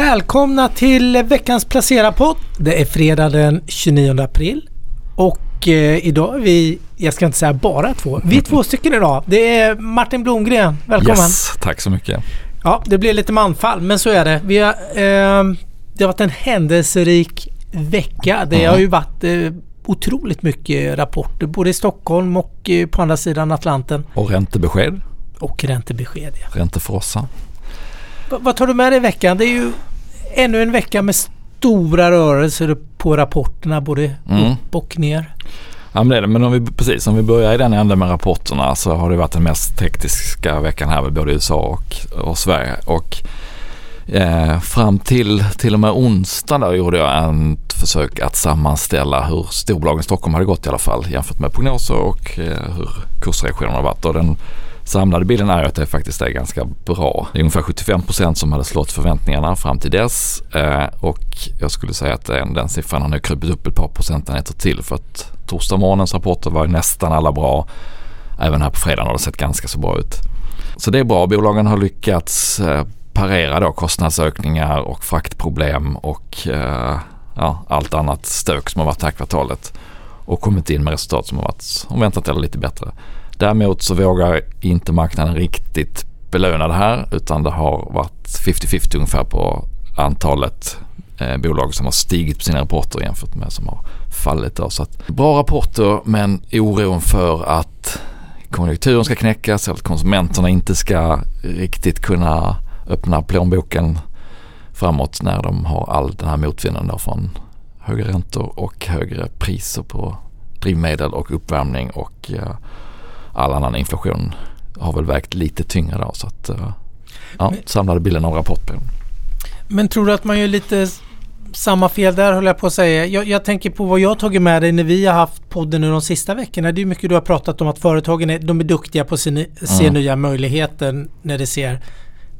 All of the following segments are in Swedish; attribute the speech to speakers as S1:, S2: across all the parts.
S1: Välkomna till veckans Placera-podd. Det är fredag den 29 april och eh, idag är vi, jag ska inte säga bara två, vi är två stycken idag. Det är Martin Blomgren, välkommen.
S2: Yes, tack så mycket.
S1: Ja, det blir lite manfall men så är det. Vi har, eh, det har varit en händelserik vecka. Det har ju varit eh, otroligt mycket rapporter både i Stockholm och eh, på andra sidan Atlanten.
S2: Och räntebesked,
S1: Och räntebesked. Ja.
S2: räntefrossa.
S1: Va- Vad tar du med dig i veckan? Det är ju ännu en vecka med stora rörelser på rapporterna både
S2: Mm.
S1: upp och ner.
S2: Ja men det är det. Men om vi, precis, om vi börjar i den änden med rapporterna så har det varit den mest hektiska veckan här med både USA och, och Sverige. Och eh, fram till till och med onsdag där gjorde jag ett försök att sammanställa hur storbolagen i Stockholm hade gått i alla fall jämfört med prognoser och eh, hur kursreaktionen har varit. Och den samlade bilden är att det faktiskt är ganska bra. Det är ungefär 75 procent som hade slått förväntningarna fram till dess. Eh, och jag skulle säga att den, den siffran har nu krupit upp ett par procentenheter till för att torsdag morgonens rapporter var ju nästan alla bra. Även här på fredagen har det sett ganska så bra ut. Så det är bra. Bolagen har lyckats eh, parera då kostnadsökningar och fraktproblem och ja, allt annat stök som har varit det här kvartalet och kommit in med resultat som har varit om väntat eller lite bättre. Däremot så vågar inte marknaden riktigt belöna det här utan det har varit 50-50 ungefär på antalet eh, bolag som har stigit på sina rapporter jämfört med som har fallit. Då. Så att, bra rapporter men oron för att konjunkturen ska knäckas eller att konsumenterna inte ska riktigt kunna öppna plånboken framåt när de har all den här motvinden från högre räntor och högre priser på drivmedel och uppvärmning och eh, all annan inflation har väl vägt lite tyngre då så att eh, ja,
S1: Men-
S2: samlade bilden av rapporten.
S1: Men tror du att man gör lite samma fel där höll jag på att säga. Jag, jag tänker på vad jag har tagit med dig när vi har haft podden nu de sista veckorna. Det är mycket du har pratat om att företagen är, de är duktiga på att se, se
S2: Mm.
S1: nya möjligheter när det ser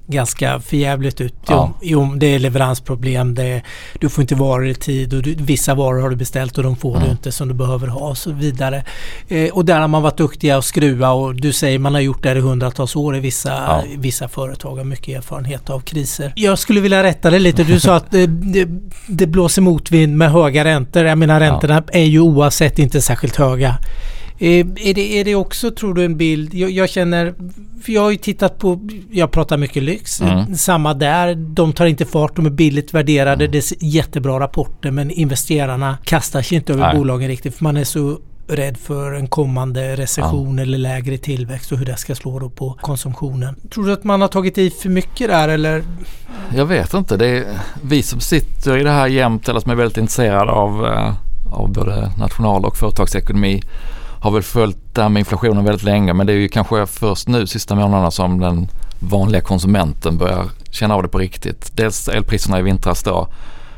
S1: ganska förjävligt ut.
S2: Ja.
S1: Jo, det är leveransproblem, det är, du får inte varor i tid och du, vissa varor har du beställt och de får du
S2: Mm.
S1: inte som du behöver ha och så vidare. Eh, och där har man varit duktiga att skruva och du säger man har gjort det i hundratals år i vissa,
S2: Ja.
S1: vissa företag har mycket erfarenhet av kriser. Jag skulle vilja rätta dig lite. Du sa att det, det, det blåser motvind med höga räntor. Jag menar räntorna är ju oavsett inte särskilt höga. Eh, Är det, är det också, tror du, en bild? Jag, jag känner, för jag har ju tittat på, jag pratar mycket lyx,
S2: Mm.
S1: samma där. De tar inte fart, de är billigt värderade, det är jättebra rapporter men investerarna kastar sig inte över
S2: Nej.
S1: bolagen riktigt för man är så rädd för en kommande recession eller lägre tillväxt och hur det ska slå då på konsumtionen. Tror du att man har tagit i för mycket där eller?
S2: Jag vet inte. Det är vi som sitter i det här jämt eller som är väldigt intresserade av, eh, av både national och företagsekonomi har väl följt det här med inflationen väldigt länge men det är ju kanske först nu sista månaderna som den vanliga konsumenten börjar känna av det på riktigt. Dels elpriserna i vintras då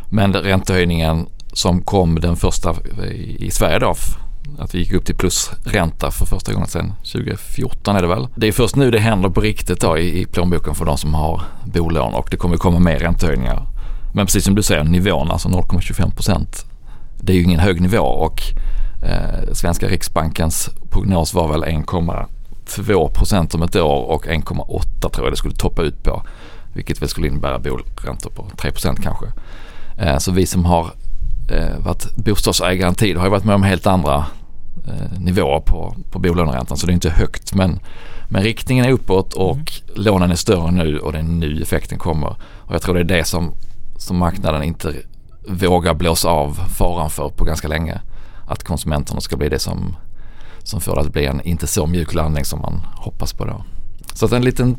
S2: men räntehöjningen som kom den första eh, i Sverige då att vi gick upp till plusränta för första gången sedan 2014 är det väl. Det är först nu det händer på riktigt då i, i plånboken för de som har bolån och det kommer komma mer räntehöjningar. Men precis som du säger, nivån alltså 0,25 procent. Det är ju ingen hög nivå och eh, svenska riksbankens prognos var väl 1,2 procent om ett år och 1,8 tror jag det skulle toppa ut på. Vilket väl skulle innebära bolräntor på 3 procent kanske. Eh, så vi som har eh, varit bostadsägare en tid har ju varit med om helt andra eh, nivåer på, på bolåneräntan. Så det är inte högt men, men riktningen är uppåt och lånen är större nu och det är nu effekten kommer. Och jag tror det är det som, som marknaden inte vågar blåsa av faran för på ganska länge. Att konsumenterna ska bli det som, som får det att bli en inte så mjuk landning som man hoppas på då. Så att en liten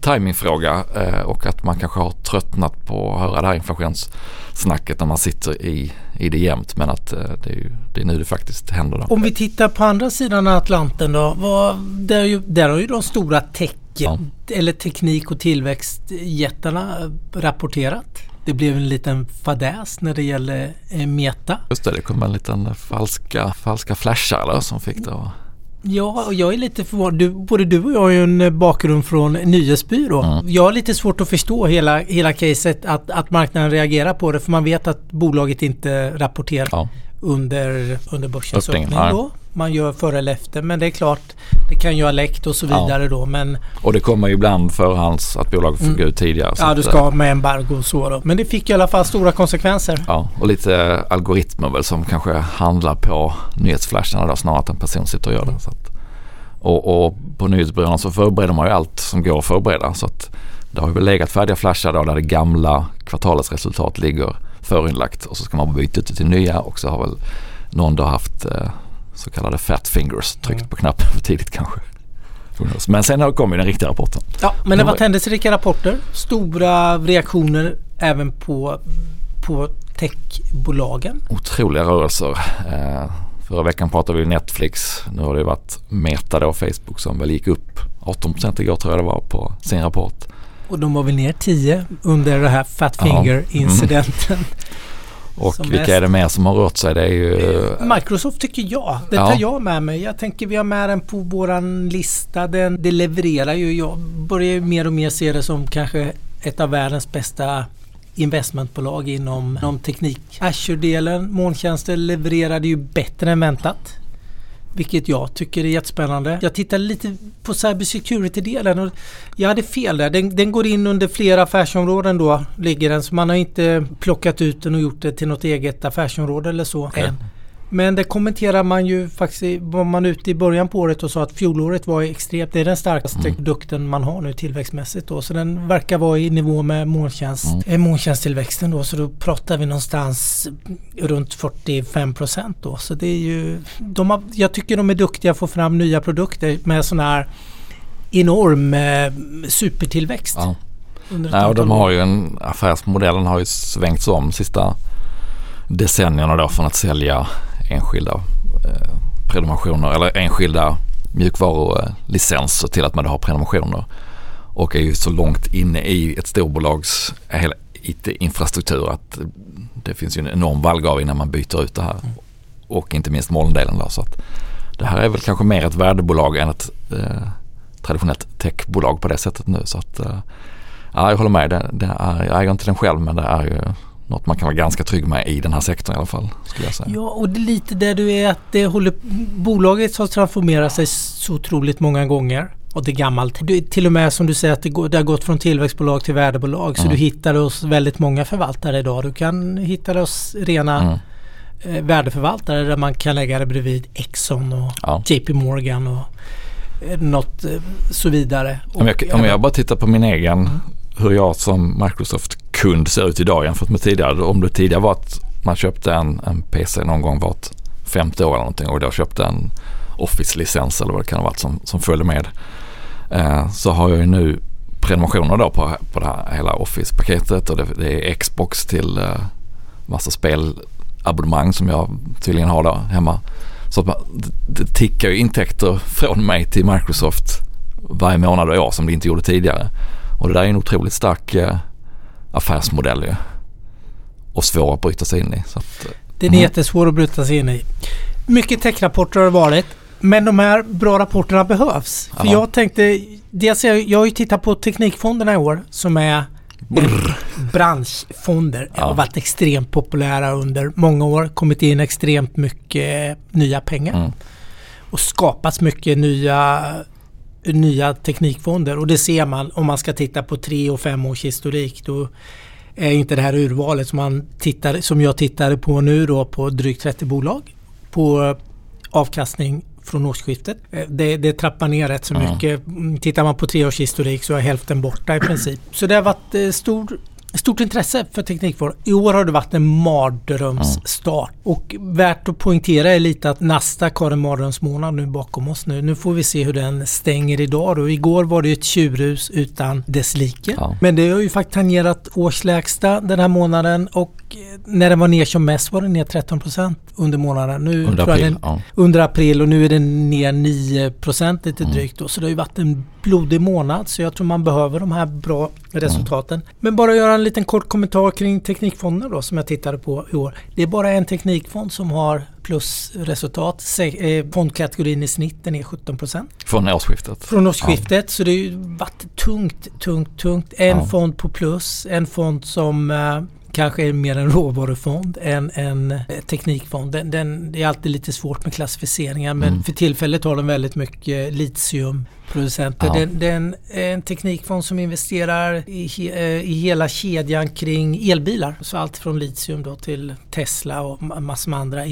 S2: timingfråga eh, och att man kanske har tröttnat på att höra det här inflationssnacket när man sitter i, i det jämt. Men att eh, det, är ju, det är nu det faktiskt händer. Då.
S1: Om vi tittar på andra sidan av Atlanten då. Vad, där, är ju, där har ju de stora tech
S2: Ja.
S1: eller teknik och tillväxtjättarna rapporterat. Det blev en liten fadäs när det gäller eh, Meta.
S2: Just det, det kom en liten falska, falska flashar eller, som fick det att
S1: Ja, och jag är lite förvånad. Du, både du och jag har ju en eh, bakgrund från nyhetsbyrå.
S2: Mm.
S1: Jag har lite svårt att förstå hela, hela caset att, att marknaden reagerar på det. För man vet att bolaget inte rapporterar
S2: Ja.
S1: under, under börsens öppning då. Man gör före eller efter. Men det är klart, det kan ju ha läckt och så vidare ja. då. Men,
S2: och det kommer ju ibland förhands att bolaget får mm. gå ut tidigare.
S1: Ja, du ska ha med embargo och så då. Men det fick i alla fall stora konsekvenser.
S2: Ja, och lite algoritmer väl som kanske handlar på nyhetsflasharna då snarare att en person sitter och gör det. Så att, och, och på nyhetsbyråerna så förbereder man ju allt som går att förbereda. Så att det har ju legat färdiga flashar då där det gamla kvartalets resultat ligger förinlagt och så ska man byta ut det till nya och så har väl någon då haft eh, så kallade fat fingers tryckt mm. på knappen för tidigt kanske. Men sen kommer den riktiga rapporten.
S1: Ja, men det var händelserika rapporter. Stora reaktioner även på, på techbolagen.
S2: Otroliga rörelser. Eh, förra veckan pratade vi Netflix. Nu har det varit Meta då, Facebook som väl gick upp 18 igår tror jag det var på sin rapport.
S1: Och de var väl ner 10 under det här Fat Finger-incidenten. Mm.
S2: Och vilka mest. är det mer som har rört sig? Det är ju...
S1: Eh, Microsoft tycker jag. Det tar ja. jag med mig. Jag tänker vi har med den på våran lista. Den, det levererar ju. Jag börjar ju mer och mer se det som kanske ett av världens bästa investmentbolag inom, inom teknik. Azure-delen, molntjänster levererade ju bättre än väntat. Vilket jag tycker är jättespännande. Jag tittade lite på cybersecurity-delen och jag hade fel där. Den, den, går in under flera affärsområden då, ligger den. Så man har inte plockat ut den och gjort det till något eget affärsområde eller så okay. än. Men det kommenterar man ju faktiskt, var man ute i början på året och sa att fjolåret var extremt, det är den starkaste mm. produkten man har nu tillväxtmässigt då. Så den verkar vara i nivå med molntjänst, mm. Eh, molntjänsttillväxten då. Så då pratar vi någonstans runt 45 procent då. Så det är ju, de har, jag tycker de är duktiga att få fram nya produkter med sån här enorm eh, supertillväxt. Ja.
S2: Nej, och de har ju en, affärsmodellen har ju svängts om sista decennierna då från att sälja enskilda eh, prenumerationer eller enskilda mjukvarulicenser till att man har prenumerationer. Och är ju så långt inne i ett storbolags hela IT-infrastruktur att det finns ju en enorm vallgrav innan man byter ut det här. Och inte minst molndelen där. Så att det här är väl kanske mer ett värdebolag än ett eh, traditionellt techbolag på det sättet nu. Så att, eh, ja, jag håller med. Det, det är, jag äger inte den själv men det är ju något man kan vara ganska trygg med i den här sektorn i alla fall. Skulle jag säga.
S1: Ja, och det är lite där du är att det håller, bolaget har transformerat sig så otroligt många gånger. Och det är gammalt. Du, till och med som du säger att det, går, det har gått från tillväxtbolag till värdebolag. Så mm. du hittar hos väldigt många förvaltare idag. Du kan hitta hos rena mm. eh, värdeförvaltare där man kan lägga det bredvid Exxon och ja. JP Morgan och eh, något eh, så vidare.
S2: Om jag, om jag bara tittar på min egen mm hur jag som Microsoft-kund ser ut idag jämfört med tidigare. Om det tidigare var att man köpte en, en PC någon gång vart femte år eller någonting och då köpte en Office-licens eller vad det kan ha varit som, som följde med. Eh, så har jag ju nu prenumerationer då på, på det här hela Office-paketet och det, det, är Xbox till eh, massa spelabonnemang som jag tydligen har då hemma. Så att man, det, det tickar ju intäkter från mig till Microsoft varje månad och år som det inte gjorde tidigare. Och det där är en otroligt stark eh, affärsmodell ju. Och svår att bryta sig in i. Så att,
S1: Den är mm. jättesvår att bryta sig in i. Mycket techrapporter har det varit. Men de här bra rapporterna behövs. För Aha. jag tänkte, dels jag, jag har ju tittat på Teknikfonderna i år som är Brr. branschfonder. Ja. har varit extremt populära under många år. Kommit in extremt mycket nya pengar. Mm. Och skapats mycket nya nya teknikfonder och det ser man om man ska titta på tre och fem års historik. Då är inte det här urvalet som, man tittar, som jag tittade på nu då på drygt 30 bolag på avkastning från årsskiftet. Eh, det, det trappar ner rätt så mycket. Mm. Tittar man på tre års historik så är hälften borta i princip. Så det har varit eh, stor stort intresse för teknikvård. I år har det varit en mardrömsstart. Mm. Och värt att poängtera är lite att Nasdaq har en mardrömsmånad nu bakom oss nu. Nu får vi se hur den stänger idag då. Igår var det ett tjurhus utan dess like. Ja. Men det har ju faktiskt tangerat årslägsta den här månaden och när den var ner som mest var den ner 13% under månaden. Nu
S2: under, april, den,
S1: ja. under april och nu är den ner 9 lite mm. drygt. Då. Så det har ju varit en blodig månad så jag tror man behöver de här bra resultaten. Mm. Men bara göra en liten kort kommentar kring Teknikfonden då som jag tittade på i år. Det är bara en teknikfond som har plusresultat. Eh, fondkategorin i snitt den är 17
S2: Från årsskiftet?
S1: Från årsskiftet. Ja. Så det har ju varit tungt, tungt, tungt. En ja. fond på plus, en fond som eh, kanske är mer en råvarufond än en teknikfond. Den, den, det är alltid lite svårt med klassificeringar men mm. för tillfället har den väldigt mycket litium producenter. Ja. Den, den, är en teknikfond som investerar i, eh, i hela kedjan kring elbilar. Så allt från litium då till Tesla och massor med andra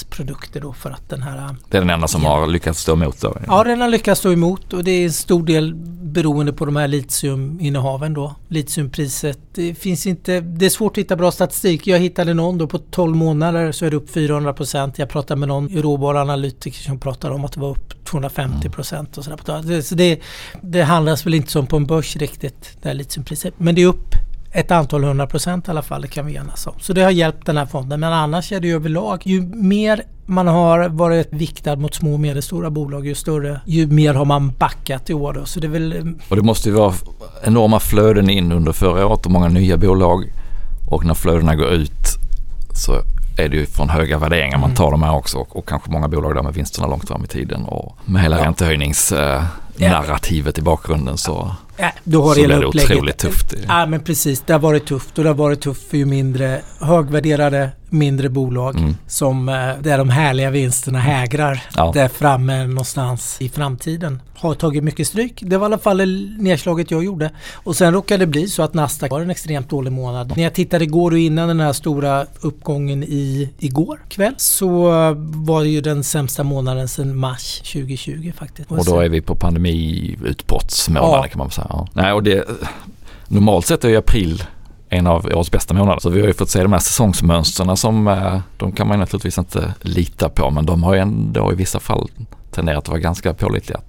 S1: insatsprodukter då för att den här...
S2: Det är den enda som har lyckats stå emot då?
S1: Ja, den har lyckats stå emot och det är en stor del beroende på de här litiuminnehaven då. Litiumpriset, det finns inte, det är svårt att hitta bra statistik. Jag hittade någon då på 12 månader så är det upp 400 procent. Jag pratade med någon råvaruanalytiker som pratade om att det var upp 250 procent och sådär. Så det, det handlas väl inte som på en börs riktigt, det här litiumpriset. Men det är upp ett antal hundra procent i alla fall, det kan vi enas om. Så det har hjälpt den här fonden. Men annars är det ju överlag, ju mer man har varit viktad mot små och medelstora bolag ju större, ju mer har man backat i år. Då. Så det, väl...
S2: och det måste ju vara enorma flöden in under förra året och många nya bolag. Och när flödena går ut så är det ju från höga värderingar man mm. tar de här också och, och kanske många bolag där med vinsterna långt fram i tiden och med hela ja. räntehöjningsnarrativet eh, i bakgrunden så,
S1: ja, då
S2: har
S1: så
S2: blir det otroligt tufft.
S1: Ja men precis, det har varit tufft och det har varit tufft för ju mindre högvärderade mindre bolag mm. som eh, där de härliga vinsterna hägrar ja. där framme någonstans i framtiden. Har tagit mycket stryk. Det var i alla fall nedslaget jag gjorde. Och sen råkade det bli så att Nasdaq var en extremt dålig månad. När jag tittade igår och innan den här stora uppgången i igår kväll så var det ju den sämsta månaden sedan mars 2020 faktiskt.
S2: Och då är vi på pandemiutbrottsmånaden ja. kan man säga. Ja. Nej, och det, normalt sett är ju april en av årets bästa månader. Så vi har ju fått se de här säsongsmönstren som eh, de kan man naturligtvis inte lita på men de har ju ändå i vissa fall tenderat att vara ganska pålitliga.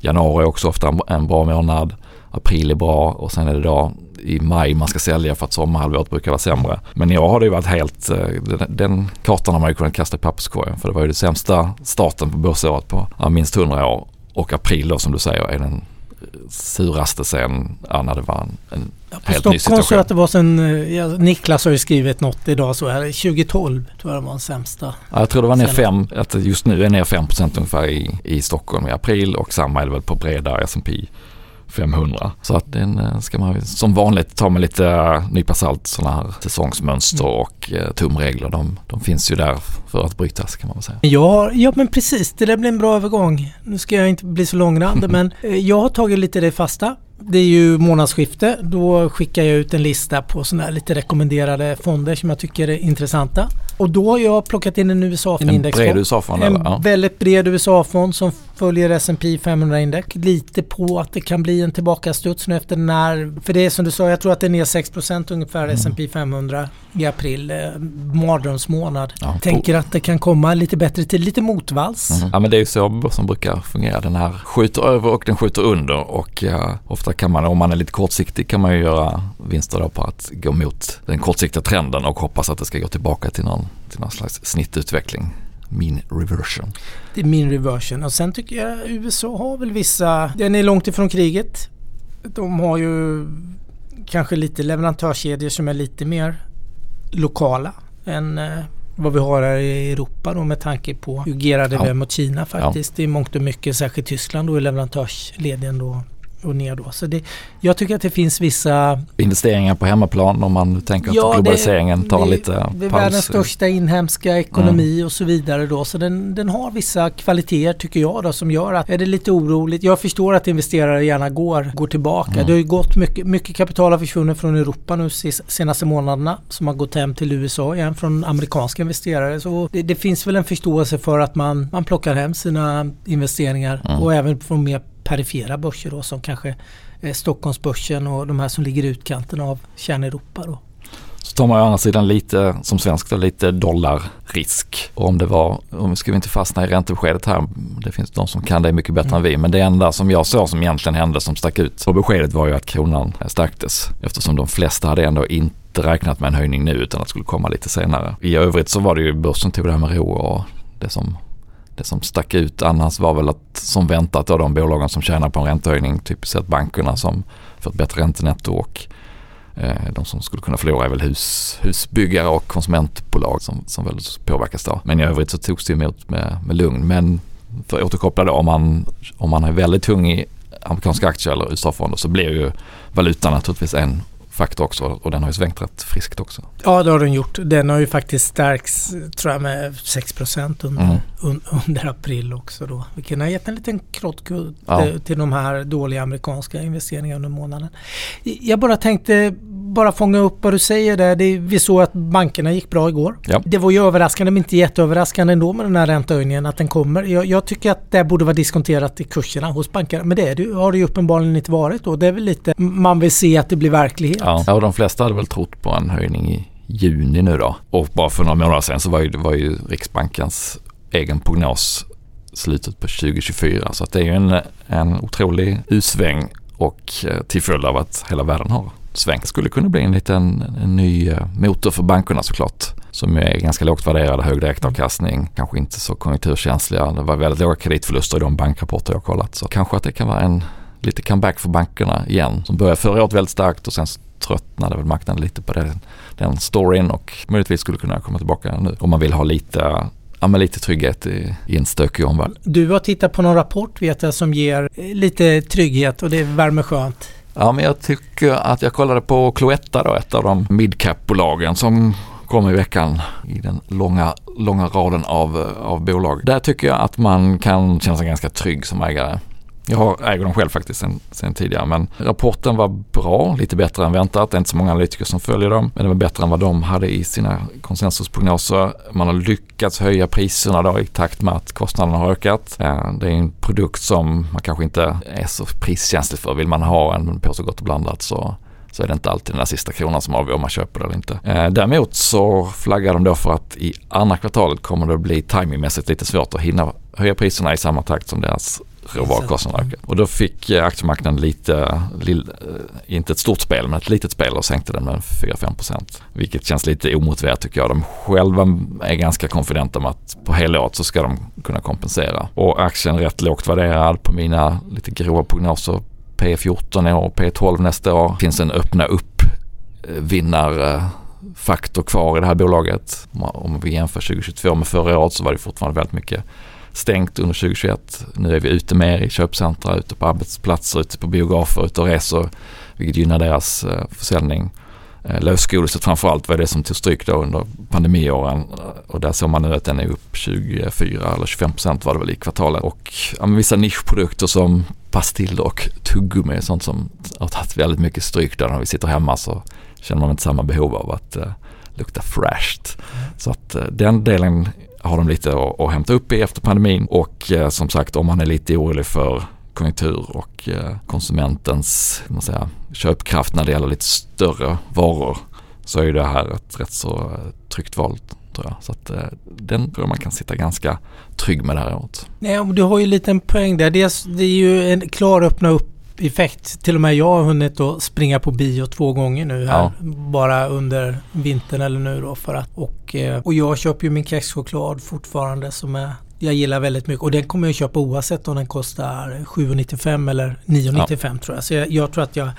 S2: Januari är också ofta en bra månad, april är bra och sen är det då i maj man ska sälja för att sommarhalvåret brukar vara sämre. Men i år har det ju varit helt, eh, den, den, kartan har man ju kunnat kasta i papperskorgen för det var ju det sämsta starten på börsåret på minst 100 år och april då som du säger är den suraste sen när det var en, en ja, helt ny situation.
S1: Så att det var sen, eh, ja, Niklas har ju skrivit något idag så här, 2012 tror jag det var den sämsta.
S2: Ja, jag tror det var ner 5, att just nu är ner 5% ungefär i, i Stockholm i april och samma är det väl på breda S&P 500. Så att den eh, ska man som vanligt ta med lite uh, nypa salt sådana här säsongsmönster mm. och uh, tumregler. De, de, finns ju där för att brytas kan man väl säga.
S1: Ja, ja men precis. Det där blir en bra övergång. Nu ska jag inte bli så långrandig men jag har tagit lite det fasta det är ju månadsskifte. Då skickar jag ut en lista på sådana här lite rekommenderade fonder som jag tycker är intressanta. Och då har jag plockat in en USA-fond.
S2: En bred USA-fond?
S1: En ja. väldigt bred USA-fond som följer S&P 500-index. Lite på att det kan bli en tillbakastuds nu efter den här... För det är som du sa, jag tror att det är ner 6% ungefär mm. S&P 500 i april. Eh, mardrömsmånad. Ja. Tänker att det kan komma lite bättre till, lite motvalls.
S2: Mm. Ja men det är ju så som brukar fungera. Den här skjuter över och den skjuter under och ja, ofta kan man, om man är lite kortsiktig kan man ju göra vinster då på att gå mot den kortsiktiga trenden och hoppas att det ska gå tillbaka till någon, till någon slags snittutveckling. Min reversion.
S1: Det är min reversion och sen tycker jag USA har väl vissa, den är långt ifrån kriget. De har ju kanske lite leverantörskedjor som är lite mer lokala än eh, vad vi har här i Europa då med tanke på hur gerade ja. vi mot Kina faktiskt. Ja. Det är mångt och mycket, särskilt Tyskland då är leverantörsleden då och ner då. Så det, jag tycker att det finns vissa...
S2: Investeringar på hemmaplan om man tänker ja, att globaliseringen det, tar det, lite paus.
S1: Det är världens största inhemska ekonomi mm. och så vidare då. Så den, den har vissa kvaliteter tycker jag då som gör att är det lite oroligt. Jag förstår att investerare gärna går, går tillbaka. Mm. Det har ju gått mycket, mycket kapital har försvunnit från Europa nu senaste månaderna som har gått hem till USA igen från amerikanska investerare. Så det, det finns väl en förståelse för att man, man plockar hem sina investeringar mm. och även från mer perifera börser då som kanske eh, Stockholmsbörsen och de här som ligger i utkanten av kärneuropa då.
S2: Så tar man å andra sidan lite, som svensk, då, lite dollarrisk. Och om det var, om ska vi inte fastna i räntebeskedet här, det finns de som kan det mycket bättre mm. än vi. Men det enda som jag såg som egentligen hände som stack ut på beskedet var ju att kronan stärktes. Eftersom de flesta hade ändå inte räknat med en höjning nu utan att det skulle komma lite senare. I övrigt så var det ju börsen tog det här med ro och det som det som stack ut annars var väl att som väntat då de bolagen som tjänar på en räntehöjning, typiskt sett bankerna som får ett bättre räntenetto och eh, de som skulle kunna förlora är väl hus, husbyggare och konsumentbolag som, som väl påverkas då. Men i övrigt så togs det emot med, med lugn. Men för att återkoppla då, om man, om man är väldigt tung i amerikanska aktier eller USA-fonder så blir ju valutan naturligtvis en faktor också och den har ju svängt rätt friskt också.
S1: Ja det har den gjort. Den har ju faktiskt stärkts tror jag med 6 under, mm. un, under april också då. Vilket har gett en liten krottkudd ja. till de här dåliga amerikanska investeringarna under månaden. Jag bara tänkte bara fånga upp vad du säger där. Det, vi såg att bankerna gick bra igår. Ja. Det var ju överraskande men inte jätteöverraskande ändå med den här räntehöjningen att den kommer. Jag, jag tycker att det borde vara diskonterat i kurserna hos bankerna. Men det, det har det ju uppenbarligen inte varit då. Det är väl lite man vill se att det blir verklighet.
S2: Ja, och de flesta hade väl trott på en höjning i juni nu då. Och bara för några månader sedan så var ju, var ju Riksbankens egen prognos slutet på 2024. Så att det är ju en, en otrolig usväng och eh, till följd av att hela världen har sväng. Det skulle kunna bli en liten en ny eh, motor för bankerna såklart. Som är ganska lågt värderade, hög direktavkastning, kanske inte så konjunkturkänsliga. Det var väldigt låga kreditförluster i de bankrapporter jag kollat. Så kanske att det kan vara en lite comeback för bankerna igen. Som började förra året väldigt starkt och sen tröttnade väl marknaden lite på den, den storyn och möjligtvis skulle kunna komma tillbaka nu om man vill ha lite ja, men lite trygghet i, i en stökig omvärld.
S1: Du har tittat på någon rapport vet jag som ger lite trygghet och det värmer skönt.
S2: Ja men jag tycker att jag kollade på Cloetta då, ett av de midcap-bolagen som kom i veckan i den långa, långa raden av, eh, av bolag. Där tycker jag att man kan känna sig ganska trygg som ägare. Jag äger dem själv faktiskt sen, sen, tidigare men rapporten var bra, lite bättre än väntat. Det är inte så många analytiker som följer dem men det var bättre än vad de hade i sina konsensusprognoser. Man har lyckats höja priserna då i takt med att kostnaderna har ökat. Eh, det är en produkt som man kanske inte är så priskänslig för. Vill man ha en påse gott och blandat så så är det inte alltid den där sista kronan som avgör om man köper det eller inte. Eh, däremot så flaggar de då för att i andra kvartalet kommer det att bli timingmässigt lite svårt att hinna höja priserna i samma takt som deras råvarukostnaderna ökat. Och då fick eh, aktiemarknaden lite, eh, inte ett stort spel, men ett litet spel och sänkte den med 4-5%. Vilket känns lite omotiverat tycker jag. De själva är ganska konfidenta med att på helåret så ska de kunna kompensera. Och aktien är rätt lågt värderad på mina lite grova prognoser. P14 i år, P12 nästa år. Finns en öppna upp eh, vinnarfaktor kvar i det här bolaget. Om vi jämför 2022 med förra året så var det fortfarande väldigt mycket stängt under 2021. Nu är vi ute mer i köpcentra, ute på arbetsplatser, ute på biografer, ute och reser. Vilket gynnar deras eh, försäljning. Eh, Lösgodiset framförallt var det som tog stryk då under pandemiåren och där såg man nu att den är upp 24 eller 25 procent var det väl i kvartalet. Och ja, vissa nischprodukter som pastiller och tuggummi är sånt som har tagit väldigt mycket stryk där när vi sitter hemma så känner man inte samma behov av att uh, lukta fräscht. Mm. Så att uh, den delen har de lite att, att hämta upp i efter pandemin och eh, som sagt om man är lite orolig för konjunktur och eh, konsumentens man säga, köpkraft när det gäller lite större varor så är det här ett rätt så eh, tryggt val tror jag. Så att eh, den tror jag man kan sitta ganska trygg med det här året.
S1: Nej, du har ju en liten poäng där. Det är, det är ju en klar öppna upp effekt. Till och med jag har hunnit att springa på bio två gånger nu här. Ja. Bara under vintern eller nu då. För att, och, eh, och jag köper ju min kexchoklad fortfarande som är jag gillar väldigt mycket och den kommer jag köpa oavsett om den kostar 7,95 eller 9,95 ja. tror jag. Så jag, jag, tror att jag,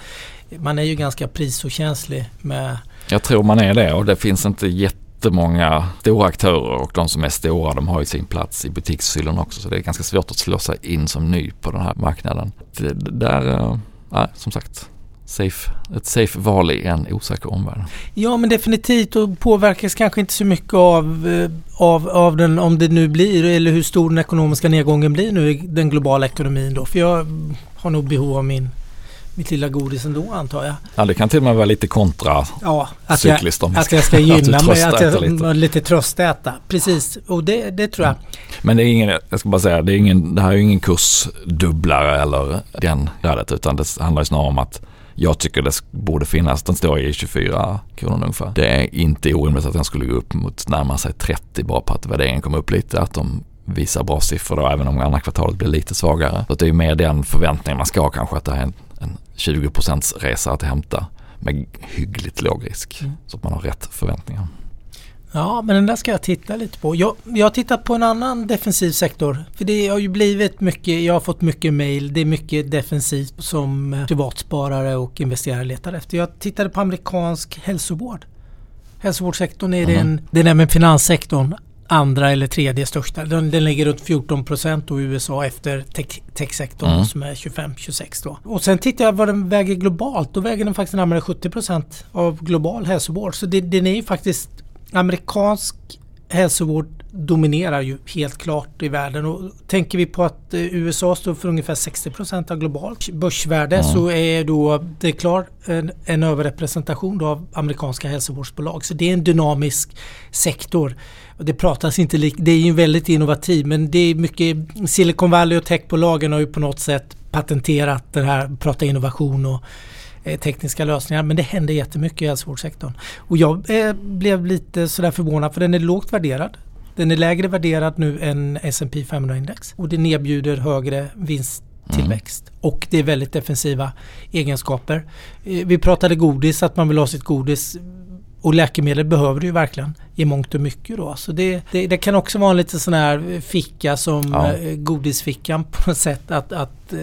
S1: man är ju ganska prisokänslig med...
S2: Jag tror man är det och det finns inte jätte jättemånga stora aktörer och de som är stora de har ju sin plats i butikshyllan också så det är ganska svårt att slå sig in som ny på den här marknaden. Det, där, äh, som sagt, safe, ett safe val i en osäker omvärld.
S1: Ja men definitivt och påverkas kanske inte så mycket av, eh, av, av den om det nu blir eller hur stor den ekonomiska nedgången blir nu i den globala ekonomin då. För jag har nog behov av min mitt lilla godis ändå antar jag.
S2: Ja det kan till och med vara lite kontra
S1: ja, att jag, att jag ska gynna mig, att jag lite. lite tröstäta. Precis, och det, det tror jag. Mm.
S2: Men det är ingen, jag ska bara säga, det, är ingen, det här är ingen kursdubblare eller den värdet utan det handlar snarare om att jag tycker det borde finnas, den står i 24 kronor ungefär. Det är inte orimligt att den skulle gå upp mot närmare sig 30 bara på att värderingen kom upp lite. Att de visar bra siffror då även om andra kvartalet blir lite svagare. Så det är mer den förväntningen man ska ha kanske att det här är en en 20% resa att hämta med hyggligt låg risk. Mm. Så att man har rätt förväntningar.
S1: Ja, men den där ska jag titta lite på. Jag, jag har tittat på en annan defensiv sektor. För det har ju blivit mycket, jag har fått mycket mail, det är mycket defensivt som privatsparare och investerare letar efter. Jag tittade på amerikansk hälsovård. Hälsovårdssektorn är mm. den, den är med finanssektorn andra eller tredje största. Den, den ligger runt 14 procent i USA efter tech, techsektorn mm. som är 25-26 då. Och sen tittar jag vad den väger globalt. Då väger den faktiskt närmare 70 procent av global hälsovård. Så det, den är ju faktiskt amerikansk hälsovård dominerar ju helt klart i världen. Och tänker vi på att eh, USA står för ungefär 60% av globalt börsvärde mm. så är då det klart en, en överrepresentation av amerikanska hälsovårdsbolag. Så det är en dynamisk sektor. Det pratas inte lik, det är ju väldigt innovativ men det är mycket Silicon Valley och techbolagen har ju på något sätt patenterat det här, prata innovation och Eh, tekniska lösningar. Men det händer jättemycket i hälsovårdssektorn. Och jag eh, blev lite sådär förvånad för den är lågt värderad. Den är lägre värderad nu än S&P 500-index och den erbjuder högre vinsttillväxt. Mm. Och det är väldigt defensiva egenskaper. Eh, vi pratade godis, att man vill ha sitt godis och läkemedel behöver du ju verkligen i mångt och mycket då. Så det, det, det kan också vara en lite sån här ficka som ja. godisfickan på något sätt. Att, att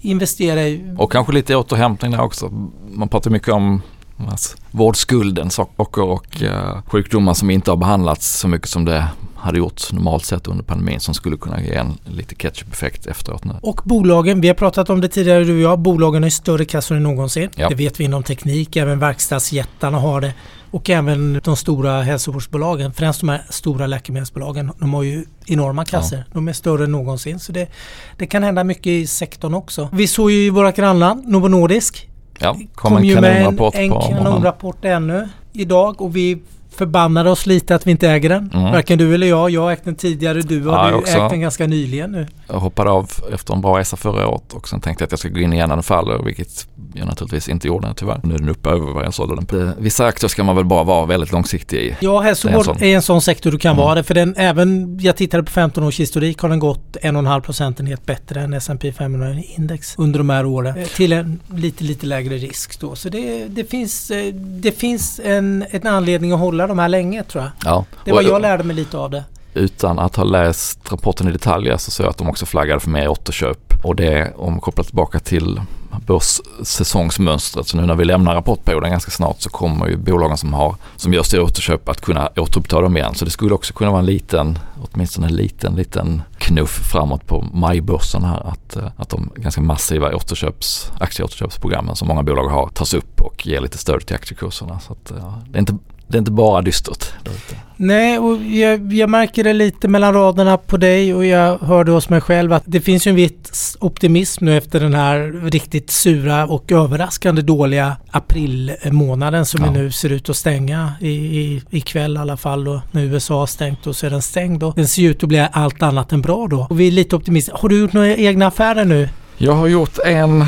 S1: investera i...
S2: Och kanske lite återhämtning där också. Man pratar mycket om alltså, vårdskulden, saker och uh, sjukdomar som inte har behandlats så mycket som det hade gjort normalt sett under pandemin som skulle kunna ge en lite ketchup-effekt efteråt nu.
S1: Och bolagen, vi har pratat om det tidigare du och jag, bolagen har större kassor än någonsin. Ja. Det vet vi inom teknik, även verkstadsjättarna har det. Och även de stora hälsovårdsbolagen, främst de här stora läkemedelsbolagen, de har ju enorma kassor. Ja. De är större än någonsin. Så det, det kan hända mycket i sektorn också. Vi såg ju i våra grannland, Novo Nordisk.
S2: Ja, kom, kom en kanonrapport
S1: en, en kanonrapport ännu idag och vi förbannade oss lite att vi inte äger den. Mm. Varken du eller jag. Jag har ägt den tidigare. Du har ja, ägt den ganska nyligen nu.
S2: Jag hoppade av efter en bra resa förra året och sen tänkte jag att jag ska gå in igen när den faller vilket jag naturligtvis inte gjorde tyvärr. Nu är den uppe över vad jag sålde den på. Vissa aktier ska man väl bara vara väldigt långsiktig i.
S1: Ja, hälsovård är, är en sån sektor du kan mm. vara det. För den även, jag tittade på 15 års historik har den gått en och en halv procentenhet bättre än S&P 500 index under de här åren. Eh, till en lite, lite lägre risk då. Så det, det finns, eh, det finns en, en anledning att hålla de här länge tror jag.
S2: Ja.
S1: Det var jag lärde mig lite av det
S2: utan att ha läst rapporten i detalj så såg jag att de också flaggade för mer återköp. Och det om kopplat tillbaka till börssäsongsmönstret. Så nu när vi lämnar rapportperioden ganska snart så kommer ju bolagen som, har, som gör stora återköp att kunna återuppta dem igen. Så det skulle också kunna vara en liten, åtminstone en liten, liten knuff framåt på majbörsen här. Att, eh, att de ganska massiva återköps, aktieåterköpsprogrammen som många bolag har tas upp och ger lite stöd till aktiekurserna. Så att, ja, det, är inte, det är inte bara dystert.
S1: Nej, och jag, jag, märker det lite mellan raderna på dig och jag hörde hos mig själv att det finns ju en viss optimism nu efter den här riktigt sura och överraskande dåliga aprilmånaden som ja. nu ser ut att stänga i, i, ikväll i alla fall då när USA har stängt och så är den stängd då. Den ser ut att bli allt annat än bra då. Och vi är lite optimistiska. Har du gjort några egna affärer nu?
S2: Jag har gjort en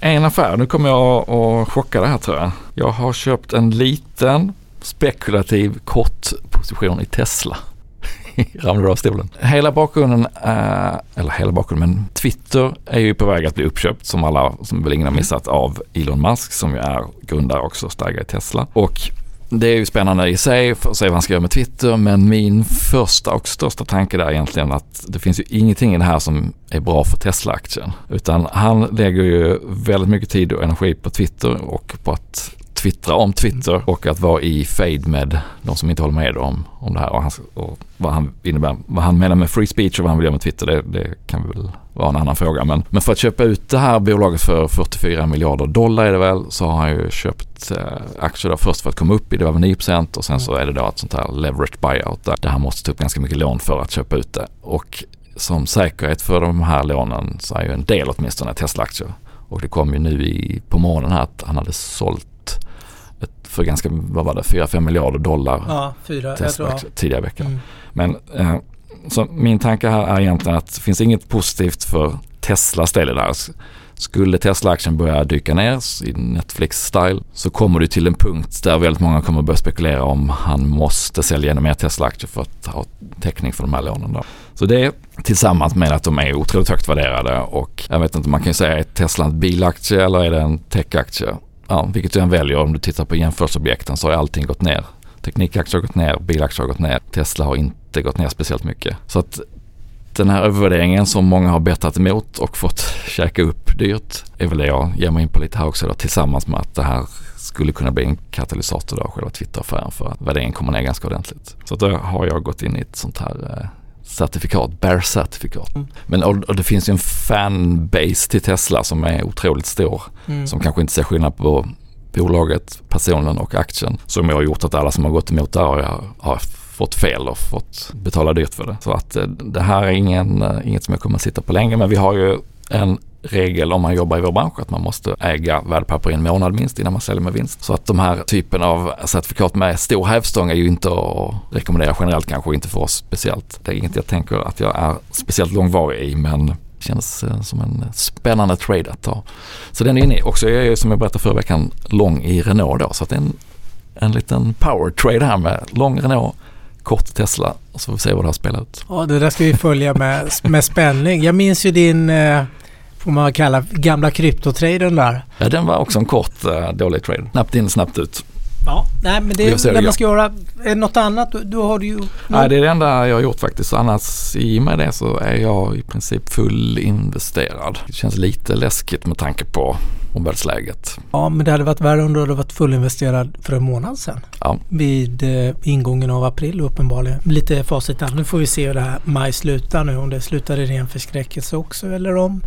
S2: en affär. Nu kommer jag att chocka det här tror jag. Jag har köpt en liten spekulativ kortposition i Tesla. Ramlade av stolen. Hela bakgrunden, är, eller hela bakgrunden, men Twitter är ju på väg att bli uppköpt som alla, som väl ingen har missat, av Elon Musk som ju är grundare också, stärgare i Tesla. Och det är ju spännande i sig för att se vad han ska göra med Twitter men min första och största tanke där är egentligen att det finns ju ingenting i det här som är bra för Tesla-aktien. Utan han lägger ju väldigt mycket tid och energi på Twitter och på att twittra om Twitter och att vara i fade med de som inte håller med om, om det här och, han, och vad han innebär. Vad han menar med free speech och vad han vill göra med Twitter det, det kan väl vara en annan fråga. Men, men för att köpa ut det här bolaget för 44 miljarder dollar är det väl så har han ju köpt eh, aktier där först för att komma upp i det var 9% och sen så är det då ett sånt här leverage buyout där, där han måste ta upp ganska mycket lån för att köpa ut det. Och som säkerhet för de här lånen så är ju en del åtminstone Tesla-aktier. Och det kom ju nu i, på morgonen här att han hade sålt för ganska, vad var det, 4-5 miljarder dollar
S1: ja, fyra,
S2: Tesla tidigare veckan. Mm. Men eh, så min tanke här är egentligen att det finns inget positivt för Teslas del i det här. Skulle Tesla-aktien börja dyka ner i Netflix-style så kommer du till en punkt där väldigt många kommer börja spekulera om han måste sälja ännu mer Tesla-aktier för att ha täckning för de här lånen. Då. Så det tillsammans med att de är otroligt högt värderade och jag vet inte, man kan ju säga är Tesla en bilaktie eller är det en techaktie? Ja, vilket du än väljer, om du tittar på jämförelseobjekten så har allting gått ner. Teknikaktier har gått ner, bilaktier har gått ner, Tesla har inte gått ner speciellt mycket. Så att den här övervärderingen som många har bettat emot och fått käka upp dyrt är väl det jag ger mig in på lite här också då, tillsammans med att det här skulle kunna bli en katalysator då, själva Twitter-affären för att värderingen kommer ner ganska ordentligt. Så då har jag gått in i ett sånt här eh, certifikat, bear-certifikat. Mm. Men och, och, det finns ju en fanbase till Tesla som är otroligt stor. Mm. Som kanske inte ser skillnad på bolaget, personen och aktien. Som har gjort att alla som har gått emot det har, har fått fel och fått betala dyrt för det. Så att eh, det här är ingen, eh, inget som jag kommer att sitta på länge men vi har ju en regel om man jobbar i vår bransch att man måste äga värdepapper i en månad minst innan man säljer med vinst. Så att de här typen av certifikat med stor hävstång är ju inte att rekommendera generellt kanske inte för oss speciellt. Det är inget jag tänker att jag är speciellt långvarig i men känns eh, som en spännande trade att ta. Så den är inne också, jag är som jag berättade förra veckan lång i Renault då så att det är en, en liten power trade här med lång Renault kort Tesla och så får vi se vad det här spelar ut.
S1: Ja, det där ska vi följa med, med spänning. Jag minns ju din, eh, får man kalla gamla kryptotraden där.
S2: Ja, den var också en kort eh, dålig trade. Snabbt in, snabbt ut.
S1: Ja, nej men det är det man ska göra. Är det något annat? Du har ju...
S2: Nej, det är det enda jag har gjort faktiskt. Annars i och med det så är jag i princip fullinvesterad. Det känns lite läskigt med tanke på omvärldsläget.
S1: Ja, men det hade varit värre om du hade varit fullinvesterad för en månad sedan.
S2: Ja.
S1: Vid eh, ingången av april uppenbarligen. Lite facit. Nu får vi se hur det här maj slutar nu. Om det slutar i ren förskräckelse också eller om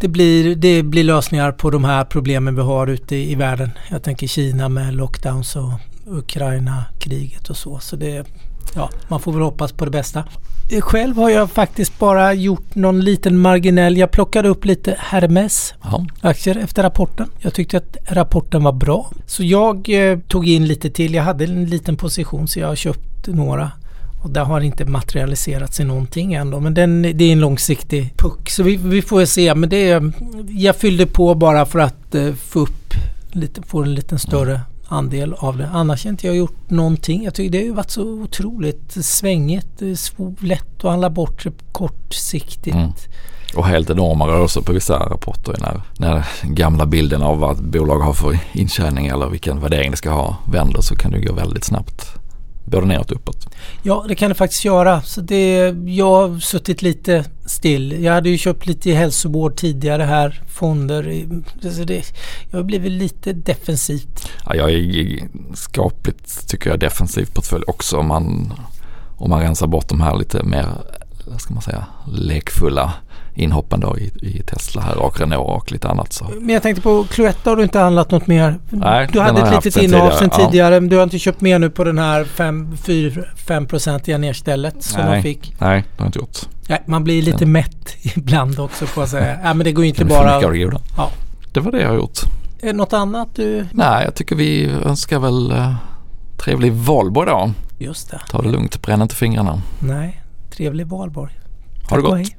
S1: det blir, det blir lösningar på de här problemen vi har ute i, världen. Jag tänker Kina med lockdowns och Ukraina-kriget och så. Så det, ja, man får väl hoppas på det bästa. Själv har jag faktiskt bara gjort någon liten marginell. Jag plockade upp lite Hermes Aha. aktier efter rapporten. Jag tyckte att rapporten var bra. Så jag eh, tog in lite till. Jag hade en liten position så jag har köpt några. Och det har inte materialiserats i någonting ändå. Men den, det är en långsiktig puck. Så vi, vi får se. Men det jag fyllde på bara för att eh, få upp lite, få en liten större andel av det. Annars har inte jag gjort någonting. Jag tycker det har varit så otroligt svängigt. Lätt att handla bort kortsiktigt. Mm.
S2: Och helt enorma rörelser på vissa rapporter när, när gamla bilden av vad bolag har för intjäning eller vilken värdering det ska ha vänder så kan det gå väldigt snabbt både neråt och uppåt.
S1: Ja, det kan det faktiskt göra. Så det, jag har suttit lite still. Jag hade ju köpt lite hälsovård tidigare här, fonder. Så det, jag har blivit lite defensivt.
S2: Ja, jag är skapligt, tycker jag, defensiv portfölj också om man, om man rensar bort de här lite mer, vad ska man säga, lekfulla inhoppen då i, i, Tesla här och Renault och lite annat. Så.
S1: Men jag tänkte på Cloetta har du inte handlat något mer?
S2: Nej,
S1: du hade ett litet innehav sedan tidigare. Ja. Men du har inte köpt mer nu på den här 5-procentiga nedstället som
S2: nej,
S1: de fick?
S2: Nej, det har jag inte gjort.
S1: Nej, man blir lite den. mätt ibland också på att säga. ja, men det går ju inte bara...
S2: Ja. Det var det jag har gjort.
S1: Är det något annat du...
S2: Nej, jag tycker vi önskar väl uh, trevlig valborg då.
S1: Just det.
S2: Ta det lugnt, bränn inte fingrarna.
S1: Nej, trevlig valborg.
S2: Ha det gott.